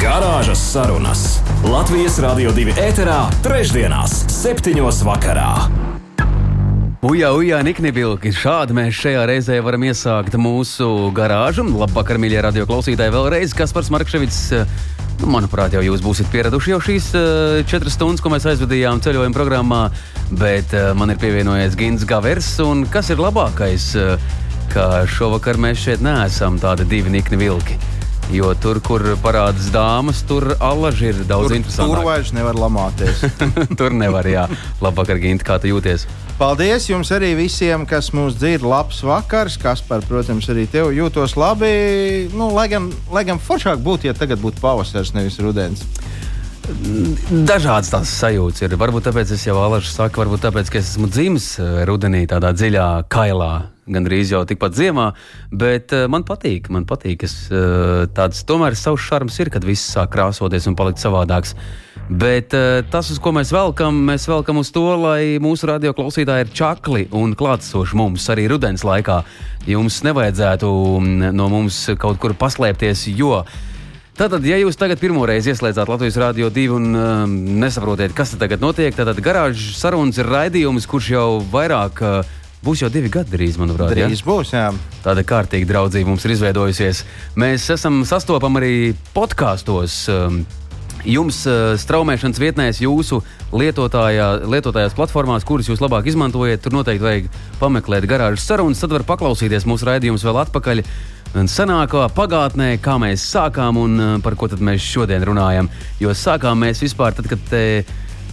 Garāžas sarunas Latvijas Rādio 2 ēterā, trešdienās, septiņos vakarā. Ujā, ujā, niknibilki. Šādi mēs šajā reizē varam iesākt mūsu garāžu. Labvakar, mīļie radio klausītāji, vēlreiz Kaspars Markevits. Nu, manuprāt, jau jūs būsiet pieraduši jau šīs uh, četras stundas, ko mēs aizvadījām ceļojuma programmā, bet uh, man ir pievienojies Gins Gavers. Kas ir labākais, uh, ka šovakar mēs šeit neesam tādi divi nikni vilki? Jo tur, kur parādās dāmas, tur alaži ir daudz interesantāk. Tur vairs nevar lamāties. tur nevar, jā. Labvakar, Gint, kā tu jūties? Paldies jums arī visiem, kas mūs dzird. Labs vakars, kas, par, protams, arī tev jūtos labi. Nu, lai, gan, lai gan foršāk būtu, ja tagad būtu pavasaris, nevis rudens. Dažādas tās sajūtas ir. Varbūt tāpēc es jau alaži saku, varbūt tāpēc, ka es esmu dzimis eh, rudenī, tādā dziļā kailā, gandrīz jau tikpat ziemā. Bet uh, man patīk, man patīk. Es, uh, tāds tomēr savs šarms ir, kad viss sāk krāsoties un palikt savādāks. Bet uh, tas, uz ko mēs velkam, mēs velkam uz to, lai mūsu radio klausītāji ir čakli un klātsoši mums arī rudens laikā. Jums nevajadzētu mm, no mums kaut kur paslēpties, jo Tātad, ja jūs tagad pirmo reizi ieslēdzat Latvijas Rādio 2 un um, nesaprotat, kas tagad notiek, tad garāžas sarunas ir raidījums, kurš jau vairāk. Uh, Būs jau divi gadi drīz, manuprāt. Drīz ja? būs, jā. Tāda kārtīga draudzība mums ir izveidojusies. Mēs esam sastopami arī podkāstos. Um, jums uh, straumēšanas vietnēs, jūsu lietotājā, lietotājās platformās, kuras jūs labāk izmantojat, tur noteikti vajag pameklēt garāžas sarunas. Tad var paklausīties mūsu raidījumus vēl atpakaļ. Senākā pagātnē, kā mēs sākām un uh, par ko mēs šodien runājam. Jo sākām mēs vispār tad, kad te,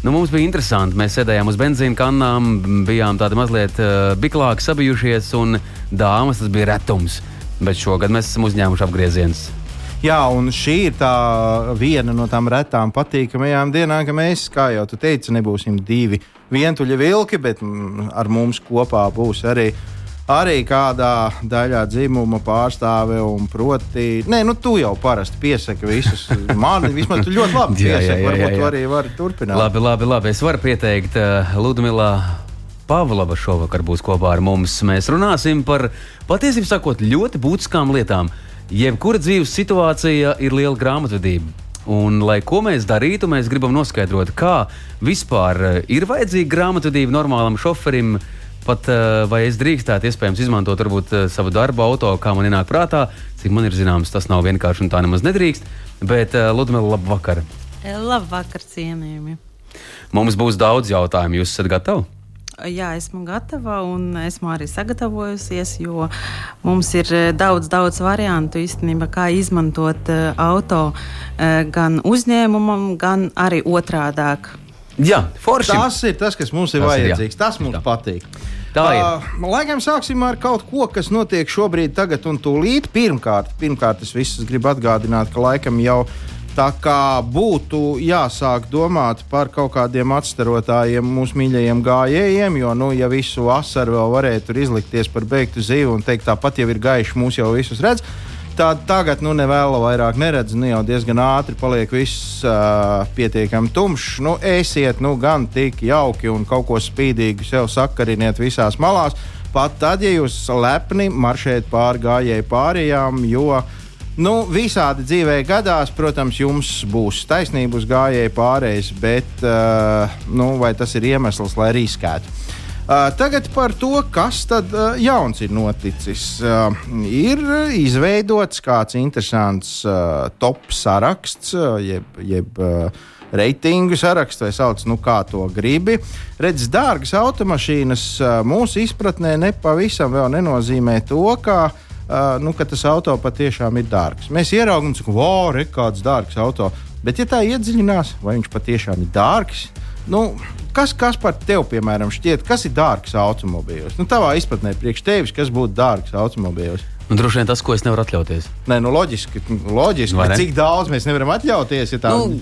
nu, mums bija interesanti. Mēs sēdējām uz benzīna kannām, bijām tādi mazliet uh, biklāki sabijušies, un dāmas tas bija retums. Bet šogad mēs esam uzņēmuši apgriezienus. Jā, un šī ir tā viena no tām retām patīkamajām dienām, ka mēs, kā jau teicu, nebūsim divi vientuļi vilki, bet ar mums kopā būs arī arī kādā daļā dzimuma pārstāve. Proti, nē, nu, tu jau parasti piesaki visus. Man vismaz tu ļoti labi piesaki. jā, jā, jā, Varbūt jā. tu arī vari turpināt. Labi, labi, labi. Es varu pieteikt uh, Ludmilā. Pavlova šovakar būs kopā ar mums. Mēs runāsim par patiesībā sakot ļoti būtiskām lietām. Jebkura dzīves situācija ir liela grāmatvedība. Un, lai ko mēs darītu, mēs gribam noskaidrot, kā vispār eh, ir vajadzīga grāmatvedība normālam šoferim. Pat eh, vai es drīkstētu, iespējams, izmantot varbūt, eh, savu darbu auto, kā man ienāk prātā. Cik man ir zināms, tas nav vienkārši un tā nemaz nedrīkst. Bet, Ludmila, labvakar! Labvakar, cienījami! Mums būs daudz jautājumu. Jūs esat gatavi? Jā, esmu gatava un esmu arī sagatavojusies, jo mums ir eh, daudz, daudz variantu īstenībā, kā izmantot eh, auto eh, gan uzņēmumam, gan arī otrādāk. Jā, forši. Tas ir tas, kas mums ir tas vajadzīgs. Ir, tas mums tā. patīk. Tā ir. Uh, Laikam sāksim ar kaut ko, kas notiek šobrīd, tagad un tūlīt. Pirmkārt, pirmkārt es visus gribu atgādināt, ka laikam jau Tā kā būtu jāsāk domāt par kaut kādiem atstarotājiem mūsu mīļajiem gājējiem, jo, nu, ja visu vasaru vēl varētu izlikties par beigtu zīvi un teikt, tāpat jau ir gaiši, mūs jau visus redz, tad tagad, nu, nevēlu vairāk neredz, nu, jau diezgan ātri paliek viss uh, pietiekami tumšs. Nu, esiet, nu, gan tik jauki un kaut ko spīdīgu sev sakariniet visās malās, pat tad, ja jūs lepni maršēt pāri gājēju pārējām, jo Nu, visādi dzīvē gadās, protams, jums būs taisnība uz gājēju pārējais, bet uh, nu, vai tas ir iemesls, lai riskētu? Uh, tagad par to, kas tad uh, jauns ir noticis. Uh, ir izveidots kāds interesants top saraksts, jeb, jeb reitingu sarakstu, vai sauc, nu, kā to gribi. Redz, dārgas automašīnas mūsu izpratnē nepavisam vēl nenozīmē to, ka uh, uh, nu, ka tas auto patiešām ir dārgs. Mēs ieraugām, ka wow, ir kāds dārgs auto. Bet, ja tā iedziļinās, vai viņš patiešām ir dārgs, nu, kas, kas par tevi, piemēram, šķiet, kas ir dārgs automobīls? Nu, tavā izpratnē, priekš tevis, kas būtu dārgs automobīls? Nu, droši vien tas, ko es nevaru atļauties. Nē, nu, loģiski, loģiski ne? cik daudz mēs nevaram atļauties. Ja tā... nu,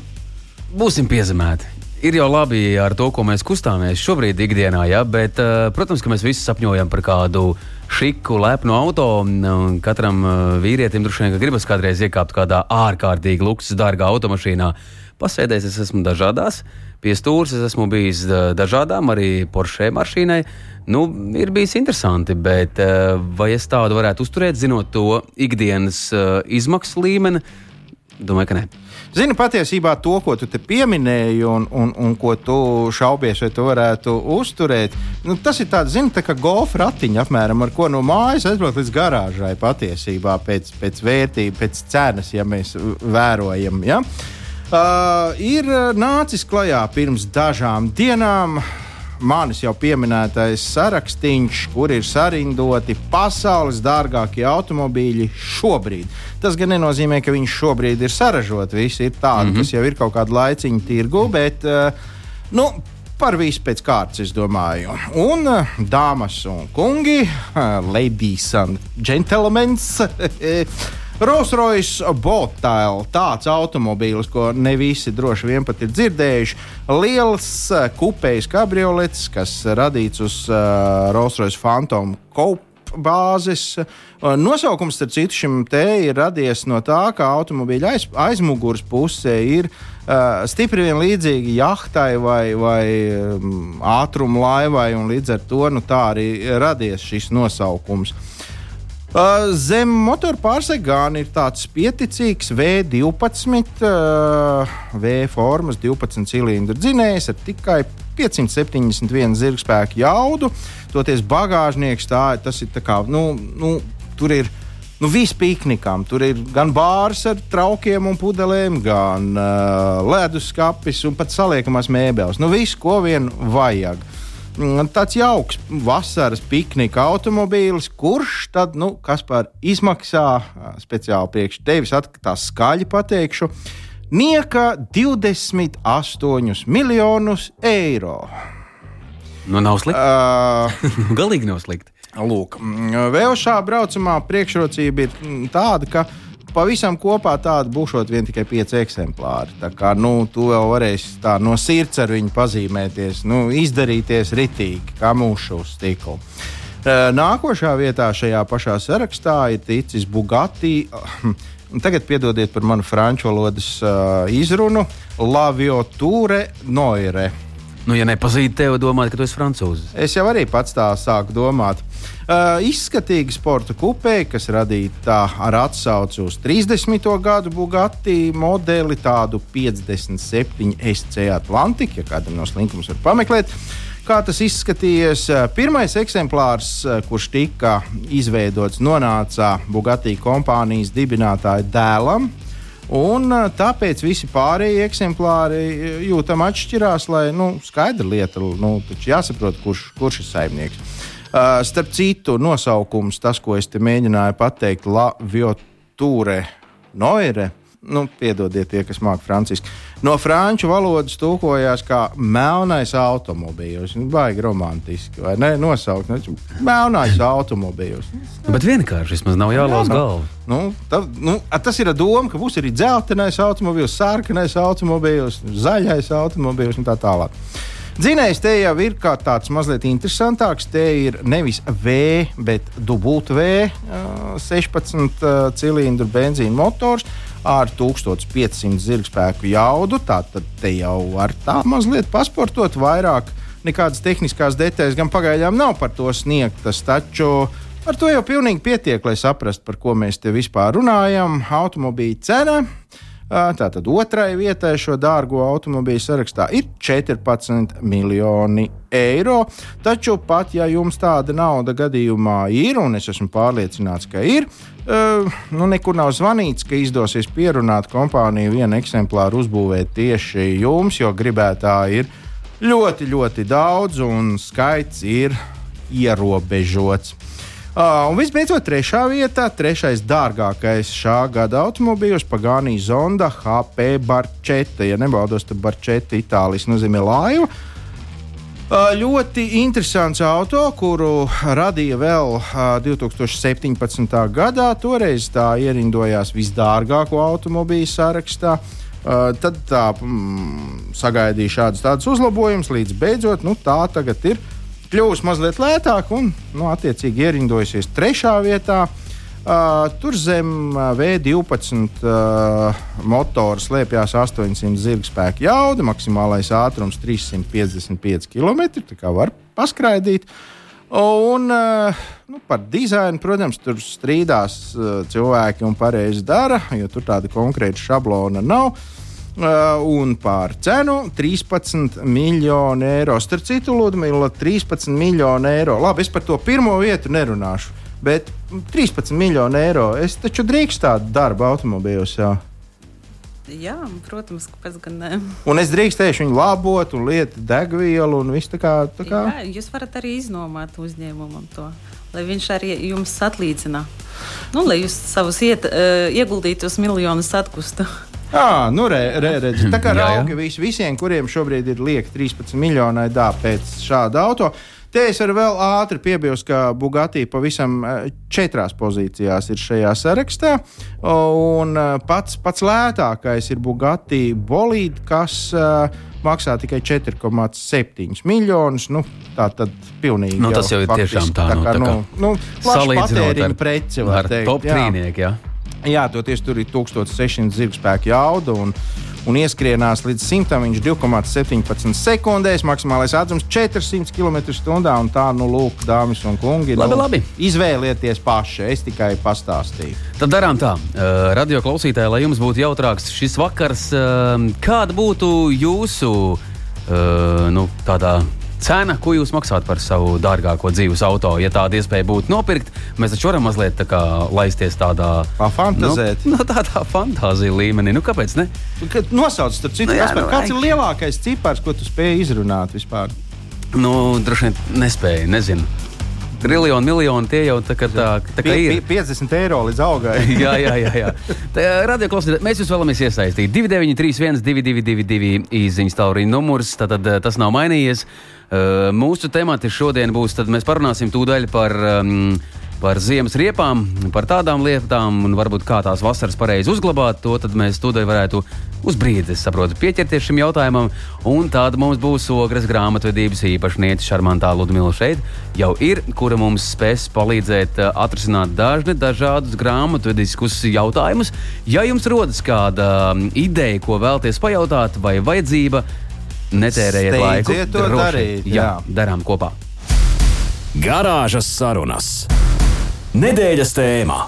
būsim piezemēti. ir jau labi ar to, ko mēs kustāmies šobrīd ikdienā, ja? bet, uh, protams, ka mēs visi sapņojam par kādu šiku, lepnu auto. Katram uh, vīrietim droši vien gribas kādreiz iekāpt kādā ārkārtīgi luksus, dārgā automašīnā. Pasēdēs es esmu dažādās, pie stūres es esmu bijis dažādām, arī Porsche mašīnai. Nu, ir bijis interesanti, bet vai es tādu varētu uzturēt, zinot to ikdienas izmaksu līmeni? Domāju, ka nē. Zini, patiesībā to, ko tu pieminēji, un, un, un ko tu šaubies, vai tu varētu uzturēt, nu, tas ir tāds, zini, tā kā golfa ratiņa apmēram, ar ko no mājas aizbraukt līdz garāžai patiesībā pēc, pēc vērtības, pēc cenas, ja mēs vērojam. Ja? Uh, ir nācis klajā pirms dažām dienām manis jau pieminētais sarakstīns, kur ir sarindoti pasaules dārgākie automobīļi šobrīd. Tas gan nenozīmē, ka viņš šobrīd ir saražoti. Visi ir tādi, mm -hmm. kas jau ir kaut kādu laiciņu tirgu, bet uh, nu, par visu pēc kārtas, es domāju. Un uh, dāmas un kungi, uh, ladies and gentlemen. Rolls-Royce Botail, tāds automobīls, ko ne visi droši vien pat ir dzirdējuši. Liels eh, kupējs kabriolets, kas radīts uz uh, Rolls-Royce Phantom Coupe bāzes. Eh, nosaukums, starp citu, šim te ir radies no tā, ka automobīļa aiz, aizmugures pusē ir uh, stipri vien līdzīga jahtai vai, vai um, ātruma laivai, un līdz ar to nu, tā arī radies šis nosaukums. Uh, zem motora pārsegāna ir tāds pieticīgs V12, uh, V formas 12 cilindru dzinējs ar tikai 571 zirgspēku jaudu. Toties bagāžnieks tā, tas ir tā kā, nu, nu, tur ir. Nu, viss piknikam. Tur ir gan bārs ar traukiem un pudelēm, gan uh, leduskapis un pat saliekamās mēbeles. Nu, viss, ko vien vajag. Uh, tāds jauks vasaras piknika automobīlis, kurš tad, nu, kas par izmaksā speciāli priekš tevis, tā skaļi pateikšu, nieka 28 miljonus eiro. Nu, nav slikti. Uh, Galīgi nav slikti. Lūk, vēl šā braucamā priekšrocība ir tāda, ka pavisam kopā tādu būšot vien tikai pieci eksemplāri. Tā kā nu, tu vēl varēsi tā no sirds ar viņu pazīmēties, nu, izdarīties ritīgi, kā mūžu uz stikla. Nākošā vietā šajā pašā sarakstā ir ticis Bugatti. Tagad piedodiet par manu franču valodas uh, izrunu. Lavio Tūre Noire. Nu, ja nepazīst tevi, domāt, ka tu esi francūzis. Es jau arī pats tā sāku domāt. Uh, izskatīgi sporta kupē, kas radīta ar atsauci uz 30. gadu Bugatti modeli, tādu 57 SC Atlantika, ja kādam no slinkums var pameklēt. Kā tas izskatījās? Pirmais eksemplārs, kurš tika izveidots, nonāca Bugatti kompānijas dibinātāja dēlam. Un tāpēc visi pārējie eksemplāri jūtam atšķirās, lai nu, skaidra lieta, nu, jāsaprot, kurš, kurš ir saimnieks. Uh, starp citu, nosaukums, tas, ko es te mēģināju pateikt, La Vioture Noire. Nu, piedodiet, tie, kas māca franciski. No franču valodas tulkojās kā melnais automobīls. Nu, baigi romantiski, vai ne? Nosaukt, nu, melnais automobīls. Bet vienkārši vismaz nav jālauz galva. Nu, tā, nu, tas ir doma, ka būs arī dzeltenais automobīls, sarkanais automobīls, zaļais automobīls un tā tālāk. Dzinējs te jau ir kā tāds mazliet interesantāks. Te ir nevis V, bet dubult V 16 cilindru benzīna motors ar 1500 zirgspēku jaudu. Tātad te jau var tā mazliet pasportot vairāk. Nekādas tehniskās detaļas gan pagaidām nav par to sniegtas, taču ar to jau pilnīgi pietiek, lai saprastu, par ko mēs te vispār runājam. Automobīļa cena Tātad otrai vietai šo dārgo automobīļu sarakstā ir 14 miljoni eiro. Taču pat ja jums tāda nauda gadījumā ir, un es esmu pārliecināts, ka ir, nu, nekur nav zvanīts, ka izdosies pierunāt kompāniju vienu eksemplāru uzbūvēt tieši jums, jo gribētāji ir ļoti, ļoti daudz un skaits ir ierobežots. Uh, un visbeidzot, trešā vietā, trešais dārgākais šā gada automobīls - Pagānī Zonda HP Barčeta. Ja nebaldos, tad Barčeta Itālijas nozīmē laiva. Uh, ļoti interesants auto, kuru radīja vēl uh, 2017. gadā. Toreiz tā ierindojās visdārgāko automobīļu sarakstā. Uh, tad tā mm, sagaidīja šādus uzlabojumus, līdz beidzot nu, tā tagad ir kļuvusi mazliet lētāka un, nu, attiecīgi, ierindojusies trešā vietā. Uh, tur zem uh, V12 uh, motora slēpjas 800 zirgspēku jauda, maksimālais ātrums 355 km. Tā kā var paskraidīt. Un uh, nu, par dizainu, protams, tur strīdās cilvēki un pareizi dara, jo tur tāda konkrēta šablona nav. Uh, un par cenu 13 miljonu eiro. Starp citu, Ludmila, 13 miljonu eiro. Labi, es par to pirmo vietu nerunāšu, bet 13 miljonu eiro. Es taču drīkstu tādu darbu automobīļos. Jā. Jā, protams, kāpēc gan ne. Un es drīkstēšu viņu labot, un lietot degvielu, un viss tā kā. Tā kā. Jā, jūs varat arī iznomāt uzņēmumam to, lai viņš arī jums atlīdzina. Nu, lai jūs savus iet, uh, ieguldītos miljonus atkustu. Jā, nu, re, re, redz, tā kā raugi vis, visiem, kuriem šobrīd ir lieka 13 miljoni dā pēc šāda auto. Te es varu vēl ātri piebilst, ka Bugatti pavisam četrās pozīcijās ir šajā sarakstā. Un pats, pats lētākais ir Bugatti bolīds, kas uh, maksā tikai 4,7 miljonus. Nu, tā tad pilnīgi. Nu, tas jau ir tiešām tā, nu, kā, tā kā nu, nu, Salīdzinot ar- prece, var Ar teikt, top trīnieku. Jā. Toties tur ir 1600 zirgspēku jauda un, un ieskrienās līdz 100. Viņš 2,17 sekundēs, maksimālais ātrums 400 km/h. Tā, nu, lūk, dāmas un kungi, Labi, nu, labi. izvēlieties paši. Es tikai pastāstīju. Tad darām tā, uh, radio klausītāji, lai jums būtu jautrāks šis vakars. Uh, kāda būtu jūsu uh, nu, tādā cena, ko jūs maksājat par savu dārgāko dzīves auto? Ja tāda iespēja būtu nopirkt, mēs taču varam mazliet tā kā laisties tādā Pafantazēt. Nu, nu, tādā fantāzija līmenī. Nu, kāpēc ne? Kad nosauc, starp citu, Nu, jā, Kaspar, nu, kāds ir lielākais cipars, ko tu spēj izrunāt vispār? Nu, droši vien nespēju, nezinu. Triljoni, miljoni tie jau tā, kā tā, tā kā ir. pie, 50 eiro līdz augai. jā, jā, jā. jā. Radio klausītāji, mēs jūs vēlamies iesaistīt. 2931, 222, īsiņas tālruņa numurs. Eh, tas nav mainījies. Uh, mūsu temati šodien būs, tad mēs parunāsim tūdaļ par. Um, Par ziemas riepām, par tādām lietām, un varbūt kā tās vasaras pareizi uzglabāt, to tad mēs tūdaļ varētu uz brīdi, es saprotu, pieķerties šim jautājumam. Un tāda mums būs ogres grāmatvedības īpašniece Šarmantā Ludmila šeit jau ir, kura mums spēs palīdzēt uh, atrisināt dažni dažādus grāmatvediskus jautājumus. Ja jums rodas kāda um, ideja, ko vēlties pajautāt, vai vajadzība, netērējiet laiku. Steidziet to droši. darīt, Jā, jā. darām kopā. Garāžas sarunas. Nedēļas tēmā.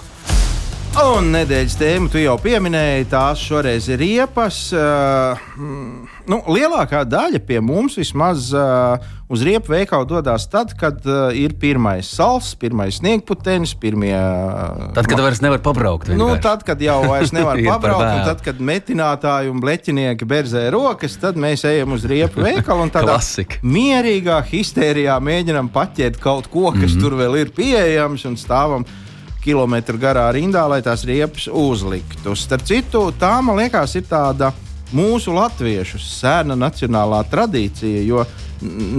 Un nedēļas tēmu tu jau pieminēji, tās šoreiz ir riepas. Uh, mm, nu, lielākā daļa pie mums vismaz uh, uz riepu veikalu dodas tad, kad uh, ir pirmais sals, pirmais sniegputenis, pirmie. Uh, Tad, kad vairs nevar pabraukt, Nu, vienkārši. tad, kad jau vairs nevar pabraukt, un tad, kad metinātāji un bleķinieki berzē rokas, tad mēs ejam uz riepu veikalu un tādā mierīgā histērijā mēģinam paķert kaut ko, kas mm -hmm. tur vēl ir pieejams un stāvam kilometru garā rindā, lai tās riepas uzliktu. Starp citu, tā man liekas, ir tāda mūsu latviešu sēna nacionālā tradīcija, jo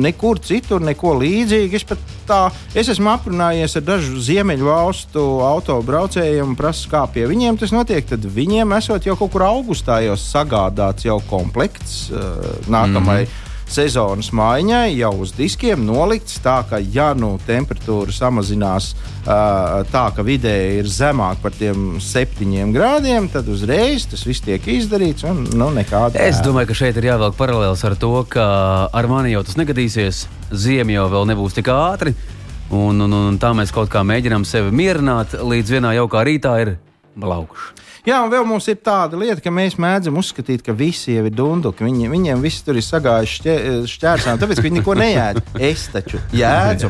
nekur citur neko līdzīgu. Es, tā, es esmu aprunājies ar dažu ziemeļu valstu autobraucējiem un prasu, kā pie viņiem tas notiek. Tad viņiem esot jau kaut kur augustā jau sagādāts jau komplekts uh, nākamajai. Mm -hmm sezonas maiņai jau uz diskiem nolikts tā, ka, ja nu temperatūra samazinās uh, tā, ka vidēji ir zemāk par tiem septiņiem grādiem, tad uzreiz tas viss tiek izdarīts un nu, nekāda. Es domāju, ka šeit ir jāvelk paralēls ar to, ka ar mani jau tas negadīsies. Ziema jau nebūs tik ātri, un, un, un tā mēs kaut kā mēģinām sevi mierināt, līdz vienā jaukā rītā ir laukuši. Jā, un vēl mums ir tāda lieta, ka mēs mēdzam uzskatīt, ka visi jau ir dunduki. Viņi, viņiem viss tur ir sagājuši šķē- šķērsām, tāpēc viņi neko neēd. Es taču jēdzu.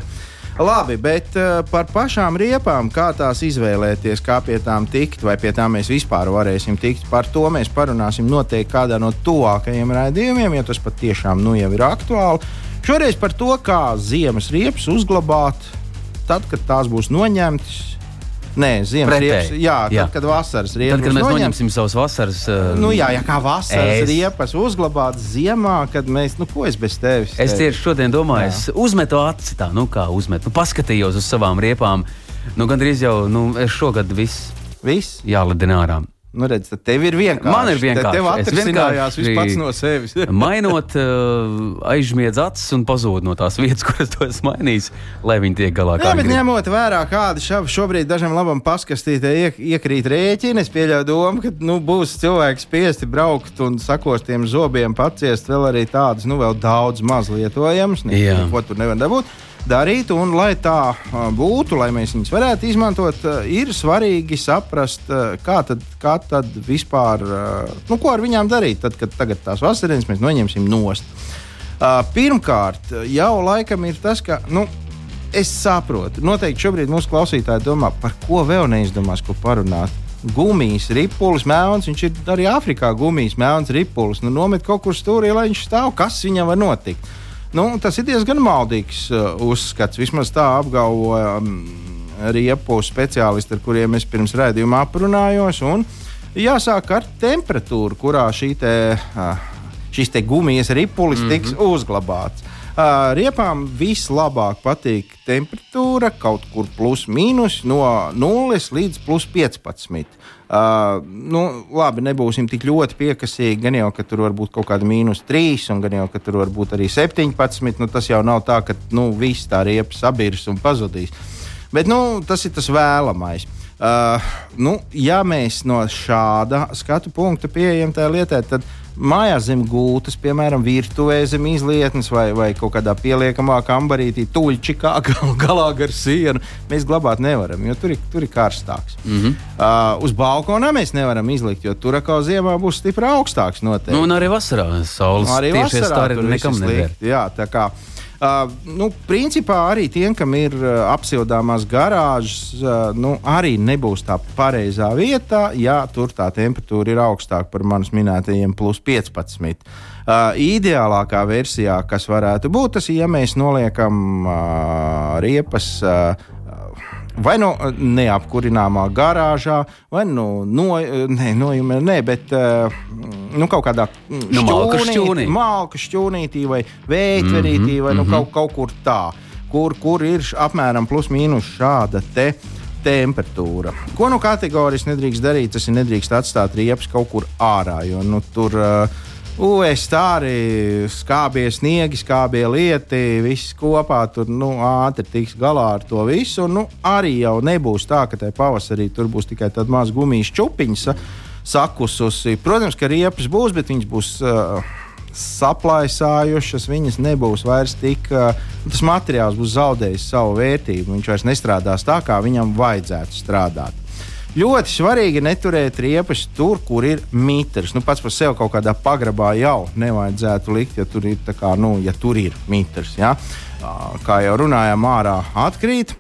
Labi, bet uh, par pašām riepām, kā tās izvēlēties, kā pie tām tikt, vai pie tām mēs vispār varēsim tikt, par to mēs parunāsim noteikti kādā no tuvākajiem raidījumiem, jo tas patiešām nu jau ir aktuāli. Šoreiz par to, kā ziemas riepas uzglabāt, tad, kad tās būs noņemtas. Nē, ziemas riepas, jā, tad, Jā. kad vasaras riepas Tad, kad mēs noņemtas. noņemsim savus vasaras uh, Nu, jā, ja kā vasaras Es- riepas uzglabāt ziemā, kad mēs, nu, ko es bez tevis? Es teiktu? tieši šodien domāju, es uzmetu aci tā, nu kā uzmetu. Nu, paskatījos uz savām riepām. Nu, Gan drīz jau, nu, es šogad viss Viss. jālidina ārā. Nu, redz, tev ir vienkārši. Man ir vienkārši. Tev Es atrisinājās vienkārši- pats no sevis. Mainot, uh, aizmiedz acis un pazūd no tās vietas, kuras to esmu mainījis, lai viņi tiek galā. Jā, bet grib. ņemot vērā, kāda šab- šobrīd dažam labam paskastītē iek, iekrīt rēķini, es pieļauju domu, ka nu, būs cilvēki spiesti braukt un sakostiem zobiem paciest vēl arī tādas, nu, vēl daudz maz lietojamas, neko tur nevar dabūt. Darīt, un lai tā ā, būtu, lai mēs viņus varētu izmantot, ā, ir svarīgi saprast, ā, kā tad, kā tad vispār, nu, ko ar viņām darīt, tad, kad tagad tās vasarienes mēs noņemsim nost. Uh, pirmkārt, jau laikam ir tas, ka nu, es saprotu, noteikti šobrīd mūsu klausītāji domā, par ko vēl neizdomās, ko parunāt. Gumijas, ripulis, melns. Viņš ir arī Āfrikā gumijas, melns, ripulis. Nu, nomet kaut kur stūrī, lai viņš stāv. Kas viņam var notikt? Nu, tas ir diezgan maldīgs uh, uzskats. Vismaz tā apgalvoja um, riepu speciālisti, ar kuriem es pirms raidījuma aprunājos. Un jāsāk ar temperatūru, kurā šī te, uh, šis te gumijas ripulis mm -hmm. tiks uzglabāts. Uh, riepām vislabāk patīk temperatūra kaut kur plus mīnus no 0 līdz plus 15. Uh, nu, labi, nebūsim tik ļoti piekasīgi. Gan jau, ka tur var būt kaut kāda mīnus 3, un gan jau, ka tur var būt arī 17. Nu, tas jau nav tā, ka nu, viss tā riepa sabirs un pazudīs. Bet nu, tas ir tas vēlamais. Uh, nu, ja mēs no šāda skatu punkta pieejam tajā lietā, tad mājās zem gultas, piemēram, virtuvē zem izlietnes vai, vai kaut kādā pieliekamā kambarītī, tuļķikā gal, galā gar sienu, mēs glabāt nevaram, jo tur ir, tur ir karstāks. Mm -hmm. uh, uz balkona mēs nevaram izlikt, jo tur atkal ziemā būs stipri augstāks noteikti. Nu, un arī vasarā saules Arī vasarā tur viss nekam ir Uh, nu, principā arī tiem, kam ir uh, apsildāmās garāžas, uh, nu, arī nebūs tā pareizā vieta, ja tur tā temperatūra ir augstāka par manis minētajiem plus 15. Uh, ideālākā versijā, kas varētu būt, tas ir, ja mēs noliekam uh, riepas. Uh, Vai no neapkurināmā garāžā, vai no, no, ne, nojumē, ne, bet uh, nu, kaut kādā Nu, malka šķūnī. malka šķūnītī vai vētverītī mm -hmm, vai nu, kaut, kaut kur tā, kur, kur ir apmēram plus mīnus šāda te. Temperatūra. Ko nu kategoriski nedrīkst darīt, tas ir nedrīkst atstāt riepas kaut kur ārā. Jo nu, tur uh, UVS tā arī skābie sniegi, skābie lieti, viss kopā tur nu, ātri tiks galā ar to visu. Un, nu, arī jau nebūs tā, ka tajā pavasarī tur būs tikai tāda maza gumijas čupiņa sa- sakususi. Protams, ka riepas būs, bet viņas būs. Uh, saplaisājušas, viņas nebūs vairs tik. Uh, tas materiāls būs zaudējis savu vērtību. Viņš vairs nestrādās tā, kā viņam vajadzētu strādāt. Ļoti svarīgi neturēt riepas tur, kur ir mitrs. Nu, pats par sevi kaut kādā pagrabā jau nevajadzētu likt, ja tur ir, kā, nu, ja tur ir mitrs. Ja? Kā jau runājām, ārā atkrīt.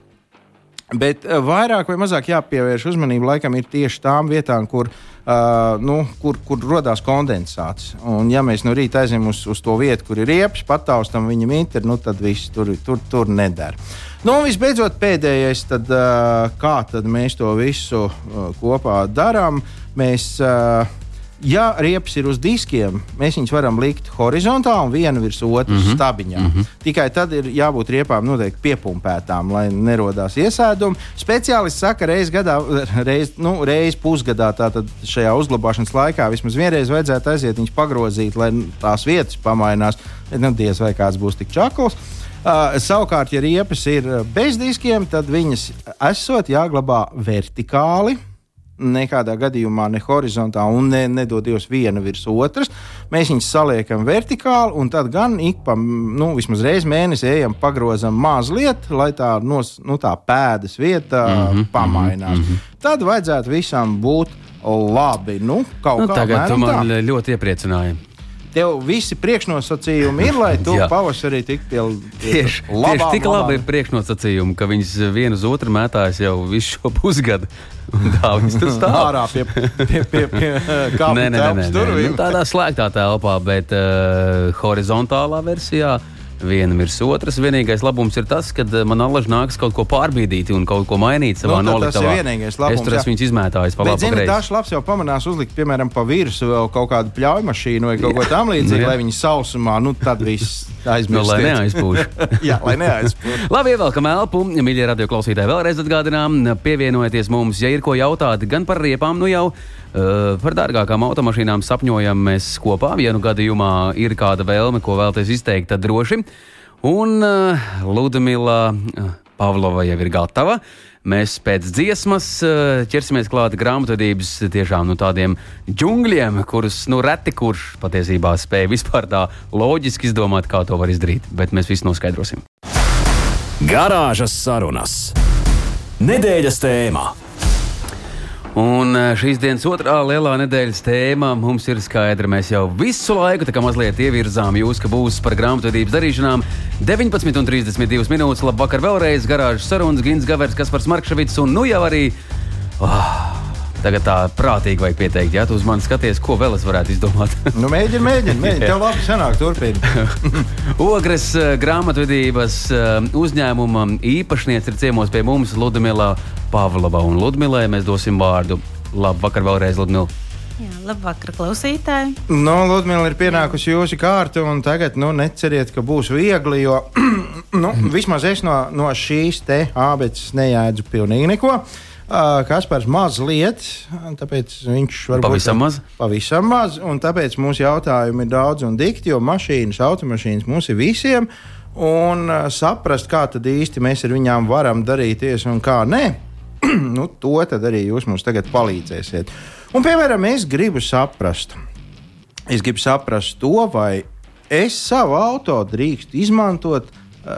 Bet vairāk vai mazāk jāpievērš uzmanība laikam ir tieši tām vietām, kur, uh, nu, kur, kur radās kondensāts. Un, ja mēs no rīta aizējām uz, uz to vietu, kur ir riepas, pataustam viņa mītri, nu, tad viss tur, tur, tur nedara. Nu, un visbeidzot, pēdējais, tad, kā tad mēs to visu kopā darām. Mēs, ja riepas ir uz diskiem, mēs viņus varam likt horizontāli un vienu virs otras mm -hmm. stabiņā. Mm -hmm. Tikai tad ir jābūt riepām noteikti piepumpētām, lai nerodās iesēdumi. Speciālisti saka, reizes gadā, reiz, nu, reiz pusgadā, tātad šajā uzglabāšanas laikā vismaz vienreiz vajadzētu aiziet viņus pagrozīt, lai tās vietas pamainās. Nu, diez vai kāds būs tik čakls. Uh, savukārt, ja riepas ir uh, bez diskiem, tad viņas esot jāglabā vertikāli. Nekādā gadījumā ne horizontāli, un ne, nedod Dievs viena virs otras. Mēs viņus saliekam vertikāli, un tad gan ik pa nu, vismaz reizi mēnesī ejam, pagrozam mazliet, lai tā, nos, nu, tā pēdas vieta mm -hmm, pamainās. Mm -hmm. Tad vajadzētu visam būt labi. Nu, kaut Nu, kā tagad tu apmēram tā. man ļoti iepriecināji. Tev visi priekšnosacījumi ir, lai tu pavasarī tiktu pie, Tieši, labām, tieši tik labi ir priekšnosacījumi, ka viņas viena uz otru mētājas jau visu šo pusgadu. Tā viņas tur stāv. ārā pie, pie, pie, pie kāpņu telpas nē, nē. durvīm. Nu, tādā slēgtā telpā, bet uh, horizontālā versijā. Viena virs otras. Vienīgais labums ir tas, ka man alaži nākas kaut ko pārbīdīt un kaut ko mainīt savā Nu, tad tas ir noliktavā. vienīgais labums, Es tur jā. esmu viņus izmētājis pa labi. dažs labs jau pamanās uzlikt, piemēram, pa virsmu vēl kaut kādu pļauju mašīnu vai kaut ko tamlīdzīgu, Nu, jā. lai viņi sausumā, nu tad viss. Aizmirstiet. Nu, lai neaizpūš. Jā, lai neaizpūš. Labi, ievelkam elpu. Mīļie radio klausītāji, vēlreiz atgādinām, pievienojieties mums, ja ir ko jautāt gan par riepām, nu jau uh, par dārgākām automašīnām sapņojam mēs kopā. Ja nu gadījumā ir kāda vēlme, ko vēlaties izteikt, tad droši. Un uh, Ludmila uh, Pavlova jau ir gatava. Mēs pēc dziesmas uh, ķersimies klāt grāmatvedības tiešām nu, tādiem džungļiem, kurus nu, reti kurš patiesībā spēja vispār tā loģiski izdomāt, kā to var izdarīt. Bet mēs visu noskaidrosim. Garāžas sarunas. Nedēļas tēmā. Un eh, šīs dienas otrā lielā nedēļas tēma mums ir skaidra. Mēs jau visu laiku mazliet ievirzām jūs, ka būs par grāmatvedības darīšanām 19,32 minūtes. Labvakar vēlreiz garāžas sarunas, Gins Gavers, Kaspars Markšavits un nu jau arī. Oh, Tagad tā prātīgi vajag pieteikt, ja tu uz mani skaties, ko vēl es varētu izdomāt. Nu, mēģini, mēģini, mēģini. Tev labi sanāk, turpini. Ogres eh, grāmatvedības eh, uzņēmuma īpašniece ir ciemos pie mums Ludmila Pavlova. Un Ludmilai mēs dosim vārdu. Labvakar vēlreiz, Ludmila. Jā, labvakar, klausītāji. Nu, Ludmila ir pienākusi jūsu kārta, un tagad nu, neceriet, ka būs viegli, jo nu, vismaz es no, no šīs te abecas nejēdzu pilnīgi neko. Uh, Kaspars mazliet, tāpēc viņš varbūt Pavisam maz? Pavisam maz, un tāpēc mūsu jautājumi ir daudz un dikti, jo mašīnas, automašīnas mums ir visiem, un uh, saprast, kā tad īsti mēs ar viņām varam darīties un kā nē, nu, to tad arī jūs mums tagad palīdzēsiet. Un, piemēram, es gribu saprast, es gribu saprast to, vai es savu auto drīkstu izmantot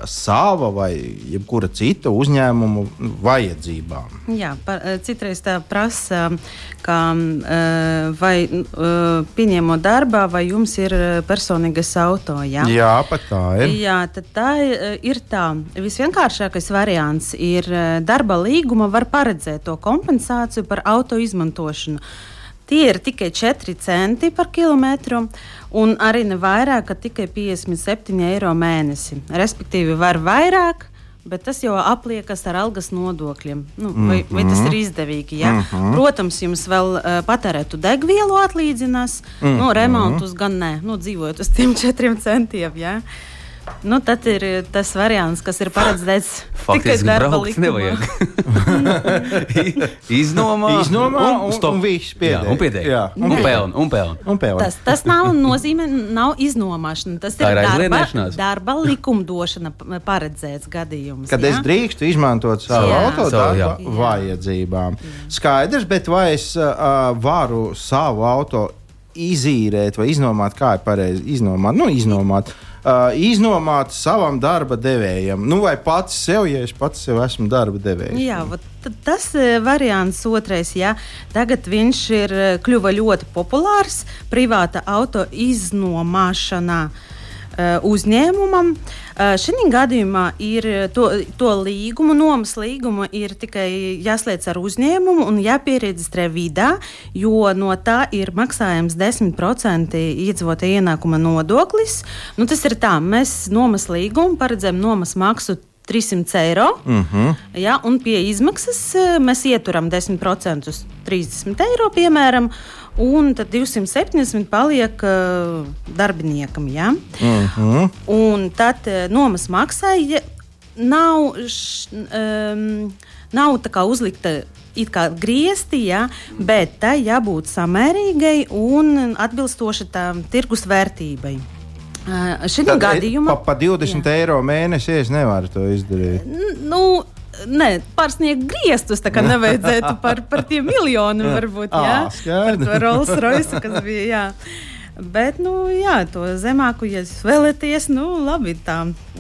sava vai jebkura cita uzņēmuma vajadzībām. Jā, par, eh, citreiz tā prasa, ka eh, vai eh, pieņemot darbā, vai jums ir eh, personīgais auto. Jā, Jā, pat tā ir. Jā, tad tā eh, ir tā. Visvienkāršākais variants ir eh, darba līguma var paredzēt to kompensāciju par auto izmantošanu. Tie ir tikai 4 centi par kilometru, un arī ne vairāk, ka tikai 57 eiro mēnesi. Respektīvi, var vairāk, bet tas jau apliekas ar algas nodokļiem. Nu, vai, vai tas ir izdevīgi? Ja? Mm -hmm. Protams, jums vēl uh, patērētu degvielu atlīdzinās, mm -hmm. nu, remontus gan nē, nu, dzīvojot uz tiem 4 centiem. Ja? Nu, tad ir eh, tas variants, kas ir paredzēts tikai Faktiski darba likumā. Iznomā, Iznomā un- stop. un viss piedēļ. Jā, un piedēļ. Jā, un un peln, un peln. Un pēl. Tas, tas nav nozīmē, nav iznomāšana. Tas Tā ir ir darba, darba likumdošana paredzēts gadījums. Kad ja? es drīkstu izmantot savu Jā. auto darba jā. vajadzībām. Skaidrs, bet vai es uh, varu savu auto izīrēt vai iznomāt, kā ir pareizi iznomāt? Nu, iznomāt. Uh, iznomāt savam darba devējam, nu vai pats sev, ja es pats sev esmu darba devējs. Jā, tas ir variants otrais. Jā. Tagad viņš ir eh, kļuva ļoti populārs privāta auto iznomāšanā. eh, Uzņēmumam šī gadījumā ir eh, to, to līgumu, nomas līgumu ir tikai jāslēdz ar uzņēmumu un jāpiereģistrē vidā, jo no tā ir maksājams 10% iedzīvotāja ienākuma nodoklis. Nu, tas ir tā, mēs nomas līgumu paredzam nomas maksu 300 eiro. Mm -hmm. Ja, un pie izmaksas mēs ieturam 10%, 30 eiro, piemēram, un tad 270 paliek uh, darbiniekam. Ja? Mm -hmm. Un tad uh, nomas maksai ja nav, š, um, nav tā kā uzlikta. It kā griezti, ja, bet tai jābūt samērīgai un atbilstoši tam tirgus vērtībai. Uh, Šajā gadījumā pa, pa 20 jā. eiro mēnesī es nevaru to izdarīt. Nu, Nē, pārsniegt griestus, tā kā nevajadzētu par, par tiem miljoniem, varbūt. Jā, Ā, skaidrs. par to Rolls Royce, kas bija. Jā. Bet, nu, jā, to zemāku, ja jūs vēlaties, nu, labi, tā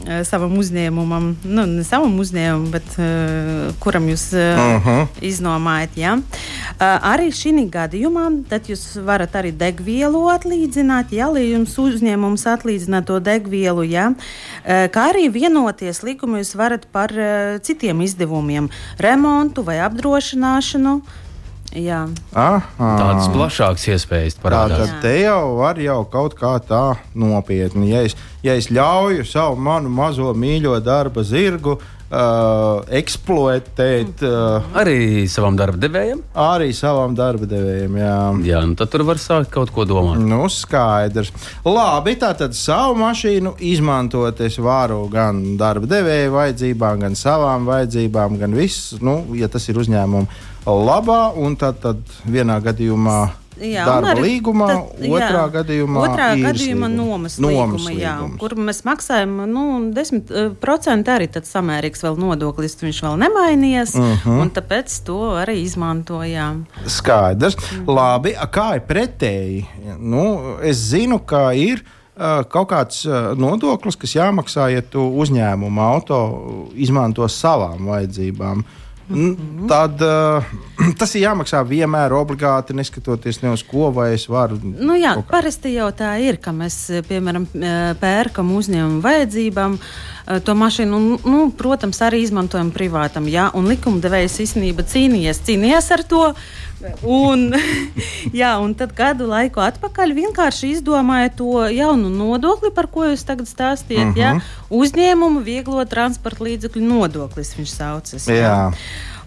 eh, savam uzņēmumam, nu, ne savam uzņēmumam, bet uh, kuram jūs uh, uh Mhm. -huh. iznomājat. Jā. Uh, arī šī gadījumā, tad jūs varat arī degvielu atlīdzināt, ja jums uzņēmums atlīdzina to degvielu, jā. Uh, kā arī vienoties līgumu jūs varat par uh, citiem izdevumiem, remontu vai apdrošināšanu. Jā. Aha. Tādas plašākas iespējas Tā parādās. tad te jau var jau kaut kā tā nopietni. Ja es, ja es ļauju savu manu mazo mīļo darba zirgu uh, eksploatēt uh, Arī savam darba devējam. arī savam darba devējam. Jā. Jā, nu tad tur var sākt kaut ko domāt. Nu, skaidrs. Labi, tā tad savu mašīnu izmantot es varu gan darba devēja vajadzībām, gan savām vajadzībām, gan viss, nu, ja tas ir uzņēmuma labā, un tad, tad vienā gadījumā. Jā, darba arī līgumā, tad- otrā jā. gadījumā otrā gadījumā nomas, Nomas līguma, jā, kur mēs maksājam nu, 10% arī tad samērīgs vēl nodoklis, viņš vēl nemainījies, uh Mhm. -huh. un tāpēc to arī izmantojām. Skaidrs. Mhm. Labi, a kā ir pretēji? Nu, es zinu, ka ir uh, kaut kāds uh, nodoklis, kas jāmaksā, ja tu uzņēmumu auto izmanto savām vajadzībām. N- Mhm. Tad uh, tas ir jāmaksā vienmēr obligāti, neskatoties ne uz ko, vai es varu. Nu, jā, parasti jau tā ir, ka mēs, eh, piemēram, eh, pērkam uzņēmumu vajadzībām to mašīnu, un, nu, protams, arī izmantojam privātam. Jā, un likumdevējs īstenībā cīnījies, cīnījies ar to. Un, jā, un tad gadu laiku atpakaļ vienkārši izdomāja to jaunu nodokli, par ko jūs tagad stāstījat. Uh -huh. jā, uzņēmumu vieglo transporta līdzekļu nodoklis viņš saucas. Jā.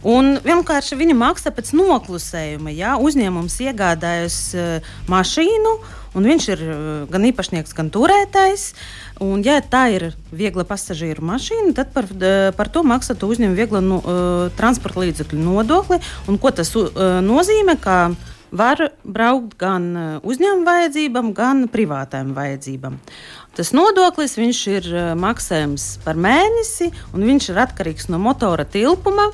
Un vienkārši viņa maksā pēc noklusējuma. Ja uzņēmums iegādājas uh, mašīnu, un viņš ir uh, gan īpašnieks, gan turētājs. Un, ja tā ir viegla pasažieru mašīna, tad par, uh, par to maksā to uzņēmumu viegla nu, transporta līdzekļu nodokli. Un, ko tas nozīmē? Var braukt gan uzņēmuma vajadzībām, gan privātām vajadzībām. Tas nodoklis ir maksājams par mēnesi, un viņš ir atkarīgs no motora tilpuma.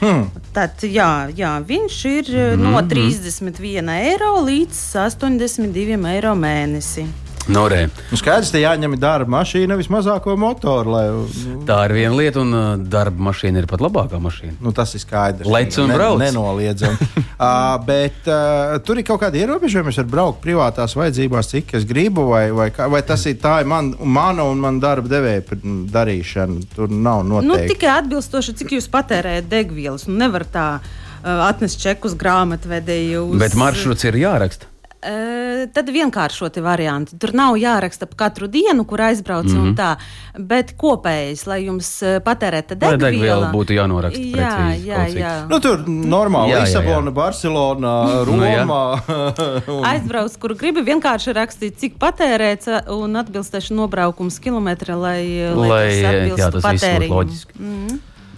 Hmm. Tad, jā, jā, viņš ir mm -hmm. no 31 eiro līdz 82 eiro mēnesi. Norē. Nu, skaidrs, ka jāņem darba mašīna vismazāko motoru. Lai, nu, Tā ir viena lieta, un uh, darba mašīna ir pat labākā mašīna. Nu, tas ir skaidrs. Lec un brauc. Nenoliedzami. uh, bet uh, tur ir kaut kādi ierobežojumi. Es varu braukt privātās vajadzībās, cik es gribu, vai, vai, kā- vai tas ir tā ir man, mana un man darba devēja darīšana. Tur nav Nu, noteikti. tikai atbilstoši, cik jūs patērējat degvielas. Nu, nevar tā uh, atnest čekus grāmatvedēju. Uz... Bet maršruts ir jāraksta. Tad vienkāršoti varianti. Tur nav jāraksta par katru dienu, kur aizbrauc mm Mhm. -hmm. un tā. Bet kopējais, lai jums patērēta Lai degviela, degviela būtu jānoraksta Jā, precīzi jā, cik. jā. Nu, tur normāli Jā, jā, jā. Lisabona, Barcelona, Nu, jā. Roma. un- Aizbrauc, kur gribi vienkārši rakstīt, cik patērēts un atbilstoši nobraukums kilometra, lai, Lai, tas atbilstu jā, tas būtu patēriņam. loģiski.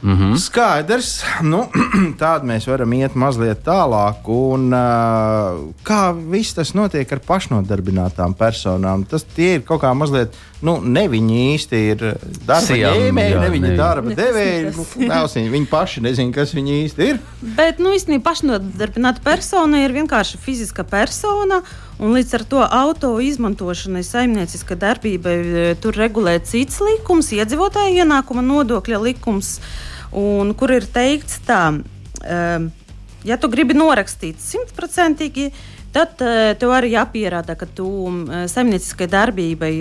Mm. Mhm. Skaidrs, nu, tādu mēs varam iet mazliet tālāk. Un, uh, kā viss tas notiek ar pašnodarbinātām personām? Tas tie ir kaut kā mazliet, nu, ne viņi īsti ir darba ņēmēji, ne viņi ne. darba devēji. Nu, viņi paši nezina, kas viņi īsti ir. Bet, nu, īstenībā pašnodarbināta persona ir vienkārši fiziska persona. Un līdz ar to auto izmantošanai saimnieciska darbība e, tur regulē cits likums, iedzīvotāja ienākuma nodokļa likums, un kur ir teikts tā, um, ja tu gribi norakstīt simtprocentīgi, tad uh, tev arī jāpierāda, ka tu saimnieciskai darbībai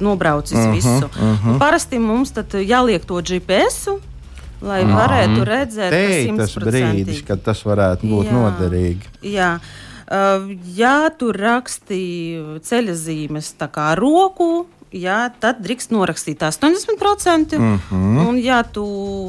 nobraucis uh -huh, visu. Uh -huh. Parasti mums tad jāliek to GPS. Lai varētu redzēt, Te ka ir tas brīdis, kad tas varētu būt Jā. noderīgi. Jā. Ja tur rakstīja ceļa zīmes tā kā roku, jā, tad drīkst norakstīt 80%. Mm -hmm. Un, ja tu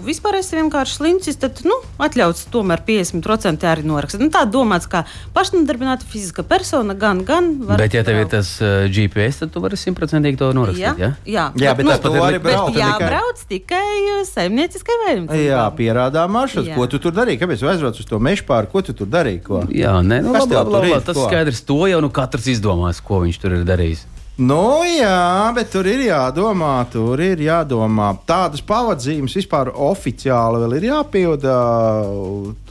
vispār esi vienkārši slimcis, tad nu, atļauts tomēr 50% arī norakstīt. Nu, tā domāts, ka pašnodarbināta fiziska persona gan, gan var. Bet, ja tev ir tas uh, GPS, tad tu vari simtprocentīgi to norakstīt. Ja? jā, Jā, bet nu, tas ir bet braukt tikai- jābrauc tikai uh, saimnieciskai vajadzībai. Jā, pierādām maršrutu. Jā. Ko tu tur darīji? Kāpēc tu aizbrauc uz to meža pāri? Ko tu tur darīji? Ko? Jā, nē, nu, Kas labi, tev labi, tur labi, ir? tas skaidrs. To jau nu katrs izdomās, ko viņš tur ir darījis. Nu, jā, bet tur ir jādomā, tur ir jādomā. Tādas pavadzīmes vispār oficiāli vēl ir jāpilda.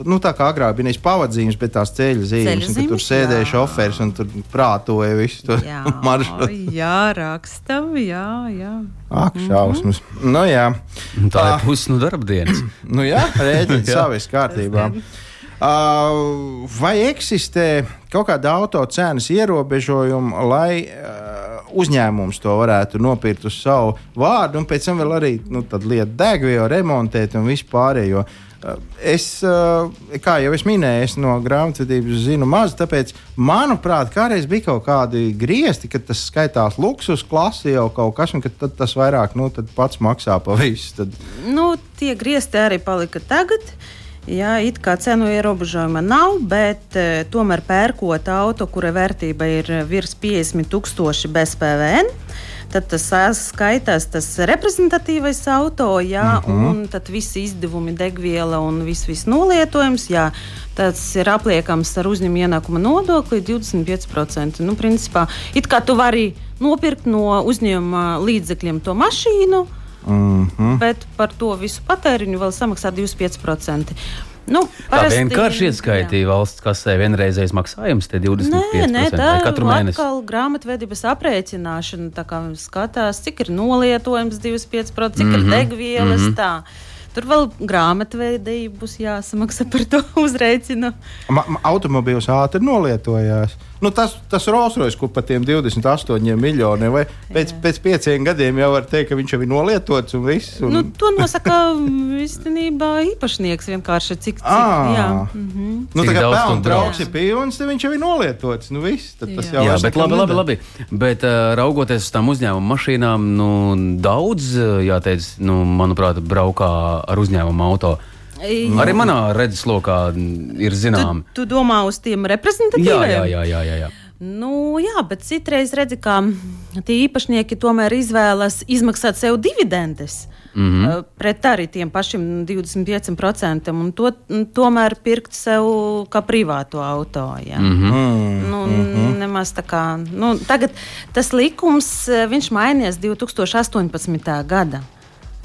Nu, tā kā agrāk bija nevis pavadzīmes, bet tās ceļa zīmes. un ka Tur sēdēja jā. šoferis un tur prātoja visu to Jā, maršrutu. jā, rakstam, jā, jā. Ak, šausmas. Nu, jā. Tā Ah. ir pusi no darba dienas. Nu, jā, rēķins savas kārtībā. Uh, vai eksistē kaut kāda autocenas ierobežojuma, lai uh, uzņēmums to varētu nopirkt uz savu vārdu, un pēc tam vēl arī nu, lietu degvielu remontēt un vispārējo? Es, kā jau es minēju, es no grāmatvedības zinu maz, tāpēc, manuprāt, kādreiz bija kaut kādi griezti, kad tas skaitās luksus klasi jau kaut kas, un tad tas vairāk nu, pats maksā pa visu. Tad... Nu, tie griezti arī palika tagad. Jā, it kā cenu ierobežojuma nav, bet e, tomēr pērkot auto, kura vērtība ir virs 50 tūkstoši bez PVN, tad tas skaitās tas reprezentatīvais auto, jā, mhm. -huh. un tad visi izdevumi, degviela un viss vis nolietojums. Jā, Tas ir apliekams ar uzņēmuma ienākuma nodokli 25%. Nu, principā, it kā tu vari nopirkt no uzņēmuma līdzekļiem to mašīnu, mm -hmm. bet par to visu patēriņu vēl samaksā 25%. Nu, parasti, tā vienkārši ieskaitīja valsts kasē vienreizējais maksājums, tie 25% nē, nē, tā katru mēnesi. Ir grāmatvedības aprēķināšana, tā kā skatās, cik ir nolietojums 25%, cik mm -hmm. ir mhm, degvielas. Mm -hmm. tā. Tur vēl grāmatvedība būs jāsamaksā par to uzreicinu. Ma, ma, automobīls ātri nolietojās. Nu, tas tas Rolls-Royce, kur par tiem 28 miljoniem, vai pēc, pēc pieciem gadiem jau var teikt, ka viņš jau ir nolietots un viss. Un... Nu, to nosaka īstenībā īpašnieks vienkārši cik cik. À, jā. Mm -hmm. nu, tā kā pelnu brauks ir pilns, tad viņš jau ir nolietots. Nu, viss, tas jā, jā bet labi, labi, labi. Bet uh, raugoties uz tām uzņēmuma mašīnām, nu, daudz, jāteic, nu, manuprāt, braukā ar uzņēmuma auto. Jā. Arī manā redzeslokā ir zinām. Tu, tu domā uz tiem reprezentatīviem? Jā, jā, jā. jā, jā. Nu, jā, bet citreiz redzi, ka tie īpašnieki tomēr izvēlas izmaksāt sev dividendes. Mm -hmm. Pret arī tiem pašiem 25%, un to tomēr pirkt sev kā privātu auto. Ja. Mm -hmm. nu, mm -hmm. Nemaz tā kā nu, tagad tas likums mainījās 2018. gada.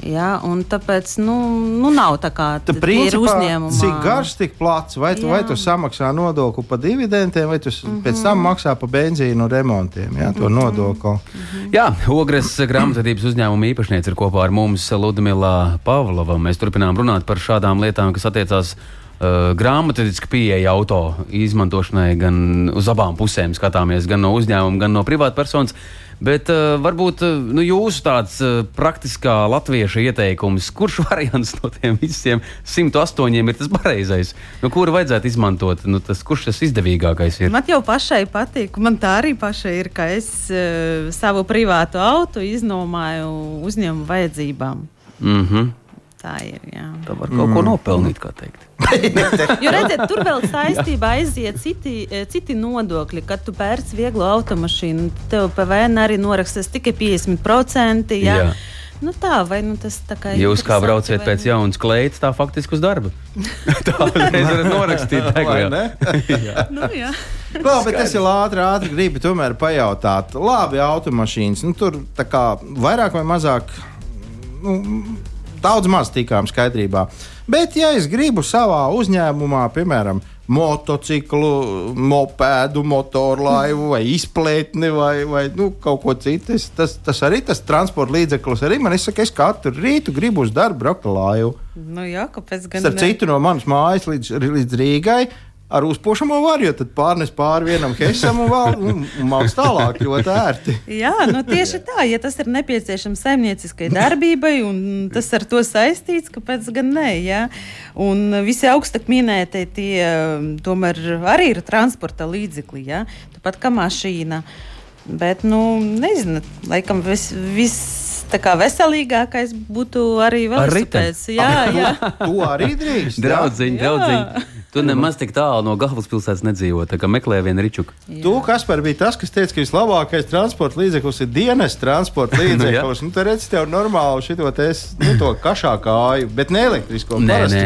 Ja, tāpēc nu, nu nav tā kā tā ir uzņēmuma. Cik garš, tik plats, vai tu, Jā. vai tu samaksā nodokli par dividendiem, vai tu mm -hmm. pēc tam maksā par benzīnu remontiem, ja, to -hmm. nodokli. Mm -hmm. Jā, Ogres grāmatvedības uzņēmuma īpašniece ir kopā ar mums Ludmila Pavlova. Mēs turpinām runāt par šādām lietām, kas attiecās Uh, grāmatvediska pieeja auto izmantošanai gan uz abām pusēm skatāmies, gan no uzņēmuma, gan no privātpersonas. Bet uh, varbūt uh, nu, jūsu tāds uh, praktiskā latvieša ieteikums, kurš variants no tiem visiem 108 ir tas pareizais, nu, kuru vajadzētu izmantot, nu, tas, kurš tas izdevīgākais ir? Man jau pašai patīk, man tā arī pašai ir, ka es uh, savu privātu auto iznomāju uzņēmumu vajadzībām. Mm -hmm. Tā ir. Jā. Tā var kaut mm. ko nopelnīt, kā teikt. jo redziet, tur vēl saistībā aiziet citi, eh, citi nodokļi. Kad tu pērc vieglu automašīnu, tev PVN arī norakstās tikai 50%. Jā. Jā. Nu tā, vai nu tas tā kā Jūs kā brauciet pēc ne? jaunas kleitas, tā faktiski uz darbu. tā uzreiz varat norakstīt. jā, nu, jā. Labi, bet es jau ātri, ātri gribu tomēr pajautāt. Labi, automašīnas, nu tur tā kā vairāk vai mazāk. Nu, daudz maz tikām skaidrībā. Bet, ja es gribu savā uzņēmumā, piemēram, motociklu, mopēdu, motorlaivu vai izplētni vai, vai nu, kaut ko citu. Tas, tas arī tas transporta līdzeklis. Arī man izsaka, es katru rītu gribu uz darbu braukt ar laivu. Nu, jā, kāpēc gan? Starp citu, no manas mājas līdz, līdz Rīgai ar uzpošamo varu, jo tad pārnes pāri vienam hesam un, vēl, un, un māks tālāk ļoti ērti. Jā, nu tieši tā, ja tas ir nepieciešams saimnieciskai darbībai un tas ar to saistīts, kāpēc gan ne, jā. Un visi augstāk minētie tie tomēr arī ir transporta līdzekļi, jā, tāpat kā mašīna. Bet, nu, nezinu, laikam viss. Vis, tā kā veselīgākais būtu arī velosipēds. Jā, jā. to arī drīkst. Draudziņi, draudziņi. Tu nemaz tik tālu no galvaspilsētas nedzīvo, tā kā meklē vienu ričuku. Tu, Kaspar, bija tas, kas teica, ka vislabākais transporta līdzeklis ir dienas transporta līdzeklis. nu, nu, tur redz, tev normāli šito te, nu, to kašā kāju, bet ne elektrisko. Nē, nē,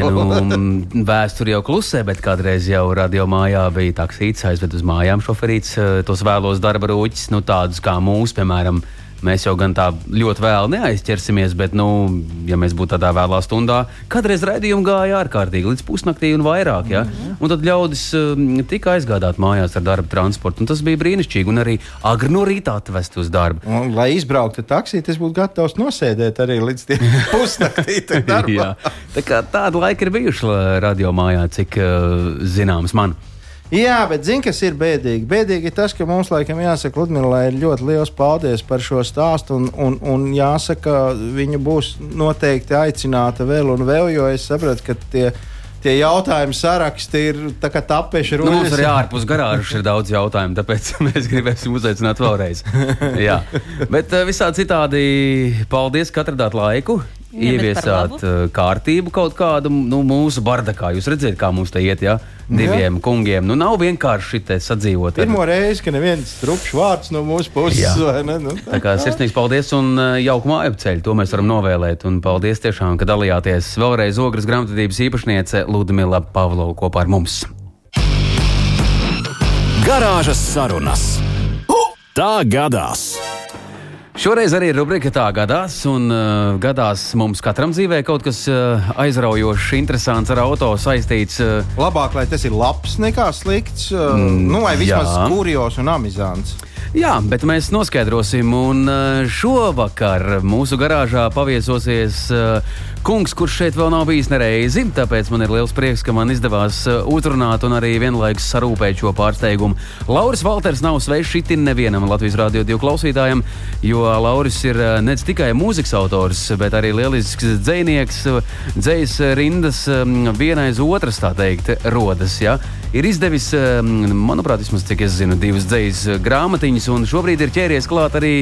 nu, vēsture jau klusē, bet kādreiz jau radio mājā bija taksīts aizved uz mājām šoferīts eh, tos vēlos darba rūķis, nu, tādus kā mūsu, piemēram, Mēs jau gan tā ļoti vēl neaizķersimies, bet, nu, ja mēs būtu tādā vēlā stundā, kādreiz raidījumi gāja ārkārtīgi līdz pusnaktī un vairāk. Ja? -hmm. Un tad ļaudis um, tika aizgādāt mājās ar darba transportu. Tas bija brīnišķīgi. Un arī agri no rīta atvest uz darbu. Un, lai izbrauktu taksī, tas būtu gatavs nosēdēt arī līdz pusnaktī. Tā kā tāda laika ir bijuši radio mājā, cik uh, zināms man. Jā, bet zini, kas ir bēdīgi? Bēdīgi ir tas, ka mums, laikam, jāsaka, Ludmilai ir ļoti liels paldies par šo stāstu. Un, un, un jāsaka, viņa būs noteikti aicināta vēl un vēl, jo es sapratu, ka tie tie jautājumi saraksti ir tapuši runa. Nu, mums arī ārpus garāžas ir daudz jautājumu, tāpēc mēs gribēsim uzaicināt vēlreiz. Jā, bet eh, visā citādi paldies, ka atradāt laiku ieviesāt uh, kārtību kaut kādu nu, mūsu bardakā. Jūs redzat, kā mums te iet, ja diviem ja. kungiem. Nu, nav vienkārši šī sadzīvot. Pirmo reizi, ka neviens trupšs vārds no mūsu puses. Ne? Nu, tā. tā kā sirsnīgs paldies un uh, jauku māju ceļu. To mēs varam novēlēt. Un paldies tiešām, ka dalījāties vēlreiz Ogres grāmatvedības īpašniece Ludmila Pavlova kopā ar mums. Garāžas sarunas. Tā gadās! Šoreiz arī rubrika tā gadās, un uh, gadās mums katram dzīvē kaut kas uh, aizraujošs, interesants ar auto saistīts. Uh, Labāk, lai tas ir labs nekā slikts, uh, mm, nu, vai vismaz kurjos un amizants. Jā, bet mēs noskaidrosim. Un uh, šovakar mūsu garāžā paviesosies uh, kungs, kurš šeit vēl nav bijis nereizi. Tāpēc man ir liels prieks, ka man izdevās uh, uzrunāt un arī vienlaikus sarūpēt šo pārsteigumu. Lauris Valters nav svešs itin nevienam Latvijas Rādio 2 klausītājam, jo Lauris ir ne tikai mūzikas autors, bet arī lielisks dzinieks. Dzējas rindas um, vienais otras, tā teikt, rodas. Ja? Ir izdevis, um, manuprāt, vismaz cik es zinu, divas dzējas grāmatiņas un šobrīd ir ķēries klāt arī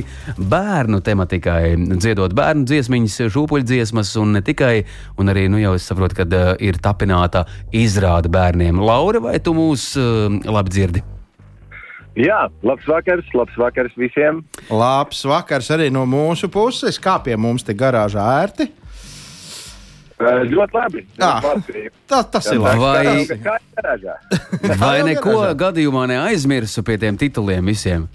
bērnu tematikai, dziedot bērnu dziesmiņas, šūpuļdziesmas, un ne tikai, un arī, nu jau es saprotu, ka uh, ir tapināta izrāde bērniem. Laura, vai tu mūs uh, labi dzirdi? Jā, labs vakars, labs vakars visiem. Labs vakars arī no mūsu puses. Kā pie mums te garāžā ērti? Uh, ļoti labi. Ah, tā, tas ir labi. Vai, vai neko gadījumā neaizmirsu pie tiem tituliem visiem?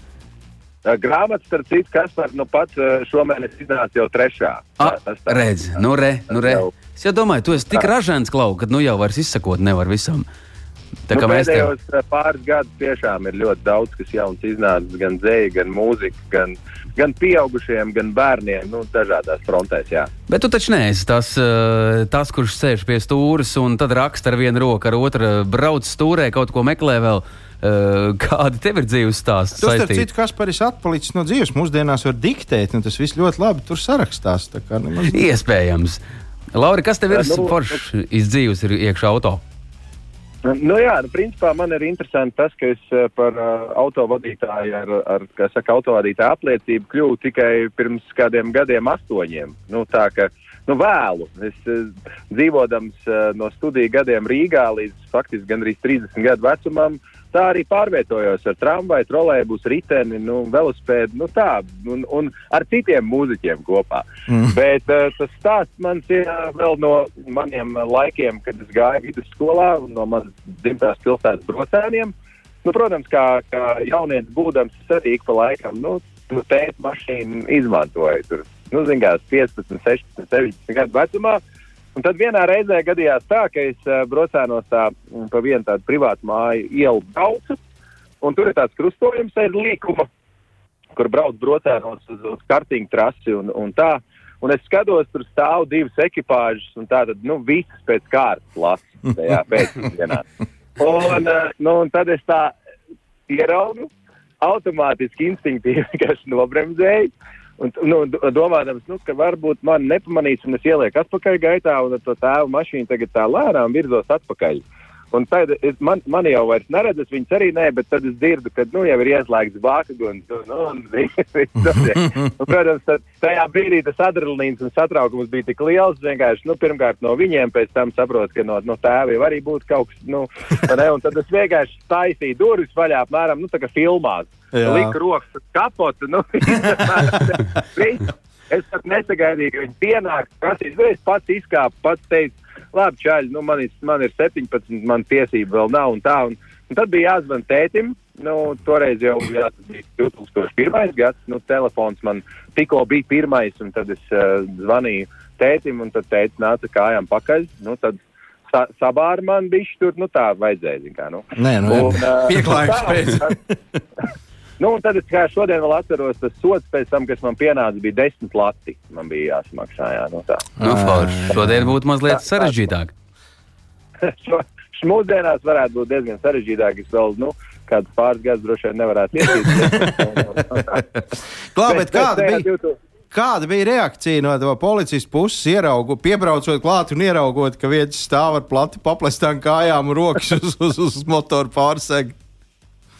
Grāmatas, starp citu, kas par nu pats šomēnes iznāca jau trešā. A, tas tā, redz, nu re, nu re. Jau... Es jau domāju, tu esi tik ražants, Klau, ka nu jau vairs izsakot nevar visam. Tā kā nu, mēs tev... pāris gadus tiešām ir ļoti daudz, kas jauns iznācis, gan dzēja, gan mūzika, gan, gan pieaugušiem, gan bērniem, nu, dažādās frontēs. Jā. Bet tu taču neesi tas, tas, kurš sēž pie stūres un tad raksta ar vienu roku, ar otru brauc stūrē, kaut ko meklē vēl. Uh, kādi tev ir dzīves stāsti? Tas, starp citu, kas par ir atpalicis no dzīves, mūsdienās var diktēt, un tas viss ļoti labi tur sarakstās. Nemaz... Iespējams. Laura, kas tev ir nu, foršs nu, izdzīvus ir iekšā auto? Nu, jā, nu, principā man ir interesanti tas, ka es par uh, autovadītāju ar, ar saka, autovadītāju apliecību kļuvu tikai pirms kādiem gadiem, astoņiem. Nu, tā ka nu, vēlu. Es uh, dzīvodams uh, no studiju gadiem Rīgā līdz faktiski gandrīz 30 gadu vecumam, uh, tā arī pārvietojos ar tramvaju, trolēļus, riteni, nu, velospēdu, nu tā, un, un ar citiem mūziķiem kopā. Mm. Bet uh, tas stāsts man ir uh, vēl no maniem laikiem, kad es gāju vidusskolā, no manas dzimtās pilsētas brocēniem. Nu, protams, kā, kā jaunietis būdams, es arī pa laikam, nu, nu tēta mašīnu izmantoju. Tur, nu, zin, kā, 15, 16, 17 gadu vecumā. Uh, Un tad vienā reizē gadījās tā, ka es uh, brocēnos tā, mm, pa vienu tādu privātu māju ielu braucu, un tur ir tāds krustojums ar līkumu, kur brauc brocēnos uz, uz kartīņu trasi un, un tā. Un es skatos, tur stāv divas ekipāžas, un tā tad, nu, visas pēc kārtas lasu tajā pēcpusdienā. Un, uh, nu, un tad es tā ieraugu, automātiski instinktīvi, kas nobremzēja. Un, nu, domādams, nu, ka varbūt man nepamanīs, un es ielieku atpakaļ gaitā, un ar to tēvu mašīnu tagad tā lēnām virzos atpakaļ. Un tad es, man, man jau vairs neredzu, viņas arī nē, bet tad es dzirdu, ka nu, jau ir ieslēgts vākaguns. Un, nu, un, un, un, protams, tad, tajā brīdī tas adrenalīns un satraukums bija tik liels. Vienkārši, nu, pirmkārt no viņiem, pēc tam saprotu, ka no, no tēva jau arī būtu kaut kas, nu, ne, un tad es vienkārši taisīju durvis vaļā, apmēram, nu, tā kā filmās lika rokas uz kapotu. Nu, es pat nesagaidīju, ka viņi pienāks. Prasīs, es pats izkāpu, pats teicu, labi, čaļi, nu, man, ir, man ir 17, man tiesība vēl nav un tā. Un, un tad bija jāzvan tētim. Nu, toreiz jau jā, bija 2001. gads. Nu, telefons man tikko bija pirmais, un tad es uh, zvanīju tētim, un tad tētis nāca kājām pakaļ. Nu, tad sa sabāra man bišķi tur, nu tā vajadzēja. Kā, nu. Nē, nu, un, uh, pieklājības pēc. Nu, tad es kā šodien vēl atceros, tas sots pēc tam, kas man pienāca, bija desmit lati. Man bija jāsamaksā. Jā, no tā. Nu, forši. Šodien būtu mazliet sarežģītāk. Šo, Mūsdienās varētu būt diezgan sarežģītāk. Es vēl, nu, kāds pāris gadus droši vien nevarētu iesaistīties. Klā, bet kāda bija? Kāda bija reakcija no tā policijas puses, ieraugot, piebraucot klāt un ieraugot, ka viens stāv ar plati paplestām kājām un rokas uz, uz, uz motoru pārsegu?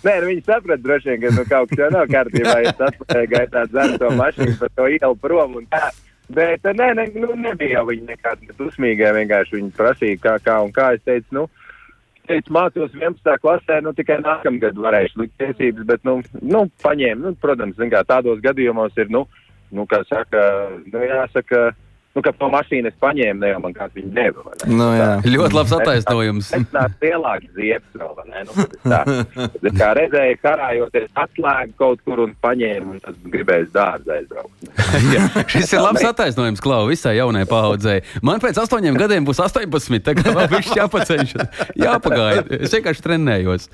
Nē, nu, viņi saprata, droši vien, ka nu, kaut kas jau nav kārtībā, ja tas gaitā dzer to mašīnu par to ielu prom. Bet nē, ne, nu, nebija jau viņi nekādi dusmīgie, vienkārši viņi prasīja, kā, kā un kā. Es teicu, nu, teicu, mācos 11. klasē, nu tikai nākamgad varēšu likt tiesības, bet, nu, nu paņēmu, nu, protams, kā, tādos gadījumos ir, nu, nu kā saka, nu, jāsaka, nu, ka to mašīnu es paņēmu, ne jau man kāds viņa deva. Ne? Nu, jā. tā, ļoti labs attaisnojums. Tas nāk lielāks ziepes vēl, vai ne? Nu, tā, tā kā redzēju, karājoties atslēgu kaut kur un paņēmu, un tad gribēju dārzu aizbraukt. jā, šis ir labs attaisnojums, Klau, visai jaunai paudzei. Man pēc astoņiem gadiem būs 18, tā kā vēl viņš jāpaceļas, jāpagaida. Es vienkārši trenējos.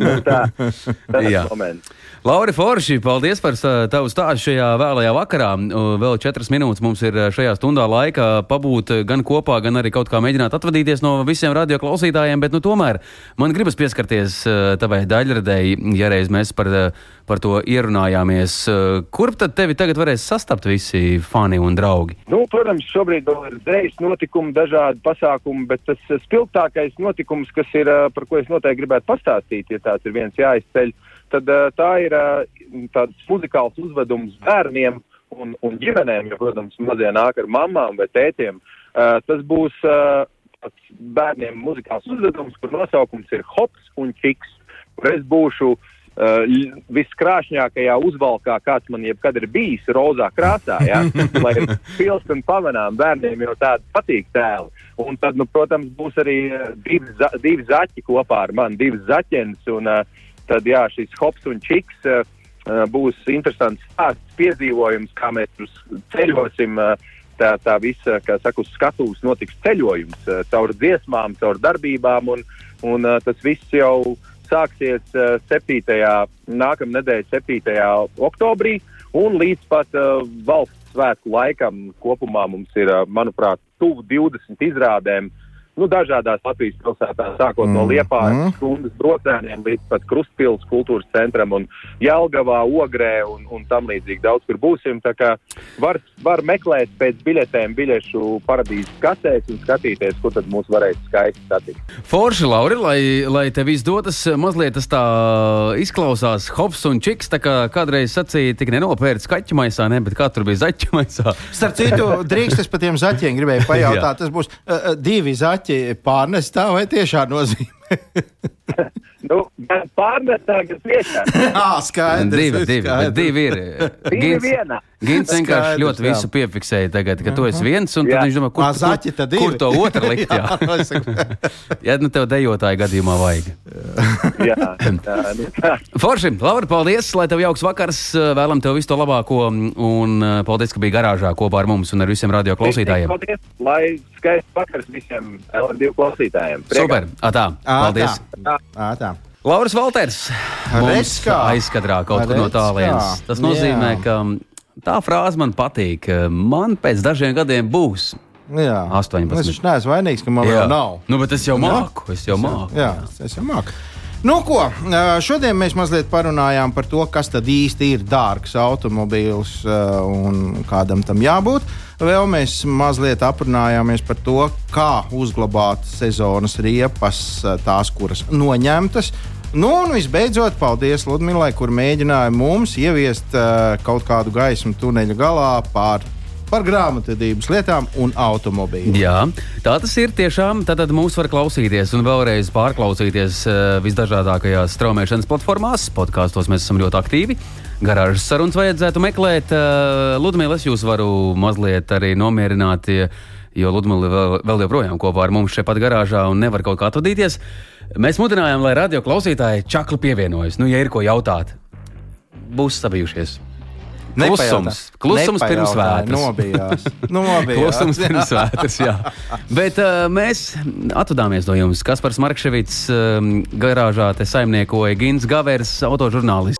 nu, tā, tas ir moments. Lauri Forši, paldies par tavu stāstu šajā vēlajā vakarā. Vēl četras minūtes mums ir šajā stundā laika pabūt gan kopā, gan arī kaut kā mēģināt atvadīties no visiem radio klausītājiem, bet nu, tomēr man gribas pieskarties tavai daļradēji, ja reiz mēs par, par to ierunājāmies. Kurp tad tevi tagad varēs sastapt visi fani un draugi? Nu, protams, šobrīd vēl ir dēļas notikumi, dažādi pasākumi, bet tas spilgtākais notikums, kas ir, par ko es noteikti gribētu pastāstīt, ja tāds ir viens jāizceļ tad uh, tā ir uh, tāds muzikāls uzvedums bērniem un, un ģimenēm, jo, protams, mazie nāk ar mamām vai tētiem. Uh, tas būs bērniem muzikāls uzvedums, kur nosaukums ir Hops un Čiks, kur es būšu uh, viskrāšņākajā uzvalkā, kāds man jebkad ir bijis, rozā krāsā, ja? lai ir pilns un pamanām bērniem jau tādi patīk tēli. Un tad, nu, protams, būs arī divi, za divi zaķi kopā ar mani, divi zaķenes, un uh, tad jā, šis hops un čiks uh, būs interesants stāsts, piedzīvojums, kā mēs tur ceļosim. Uh, tā, tā visa, kā saka, uz skatuves notiks ceļojums caur dziesmām, caur darbībām, un, un tas viss jau sāksies uh, 7. nākamā nedēļa, 7. oktobrī, un līdz pat uh, valsts svētku laikam kopumā mums ir, manuprāt, tuvu 20 izrādēm uh, nu, dažādās Latvijas pilsētās, sākot mm. no Liepājas, mm. stundas brocēniem līdz pat Krustpils kultūras centram un Jelgavā, Ogrē un, un tam līdzīgi daudz, kur būsim. Tā kā var, var meklēt pēc biļetēm biļešu paradīzes kasēs un skatīties, kur tad mūs varēs skaisti satikt. Forši, Lauri, lai, lai tev izdodas, mazliet tas tā izklausās hops un čiks, tā kā kādreiz sacīja, tik nenopērts kaķu maisā, ne, bet kā tur bija zaķu maisā. Starp citu, drīkst es par tiem zaķiem gribēju pajautāt, tas būs uh, divi zaķi kaķi pārnest tā vai tiešā nozīmē? nu, gan pārnestā, gan tiešā. Jā, skaidrs. Divi, divi, divi ir. Divi viena. Gins vienkārši ļoti jā. visu piefiksēja, tagad, ka tu esi mhm. viens, un jā. tad viņš domā, kur, Zaķi, kur, kur to otru likt. Jā, ja nu tev dejotāja gadījumā vajag. jā, tā, nu tā. Forši, Laura, paldies, lai tev jauks vakars, vēlam tev visu to labāko, un paldies, ka biji garāžā kopā ar mums un ar visiem radio klausītājiem. Paldies, lai skaists vakars visiem LR2 klausītājiem. Priekā. Super, atā, paldies. Atā. Atā. Lauris Valters, aizkadrā kaut kur no tālienes. Tas nozīmē, Jā. ka tā frāze man patīk. Man pēc dažiem gadiem būs. Jā, 18. Es neesmu vainīgs, ka man jā. vēl nav. Nu, bet es jau māku. Es jau māku. Jā, jā. es jau māku. Nu, ko, šodien mēs mazliet parunājām par to, kas tad īsti ir dārgs automobīls un kādam tam jābūt. Vēl mēs mazliet aprunājāmies par to, kā uzglabāt sezonas riepas, tās, kuras noņemtas, Nu, un visbeidzot, paldies Ludmilai, kur mēģināja mums ieviest uh, kaut kādu gaismu tuneļa galā pār par grāmatvedības lietām un automobīļiem. Jā, tā tas ir tiešām. Tad mūs var klausīties un vēlreiz pārklausīties uh, visdažādākajās straumēšanas platformās. Podkāstos mēs esam ļoti aktīvi. Garāžas sarunas vajadzētu meklēt. Uh, Ludmila, es jūs varu mazliet arī nomierināt. Jo Ludmila vēl, vēl joprojām kopā ar mums šeit pat garāžā un nevar kaut kā atvadīties. Uh, Mēs mudinājām, lai radio klausītāji čakli pievienojas. Nu, ja ir ko jautāt, būs sabijušies. Klusums, klusums pirms vētras. Nobijās. Nobijās. klusums pirms vētras, jā. Bet uh, mēs atvadāmies no jums. Kaspars Markševits uh, garāžā te saimniekoja Gins Gavers, autožurnālists.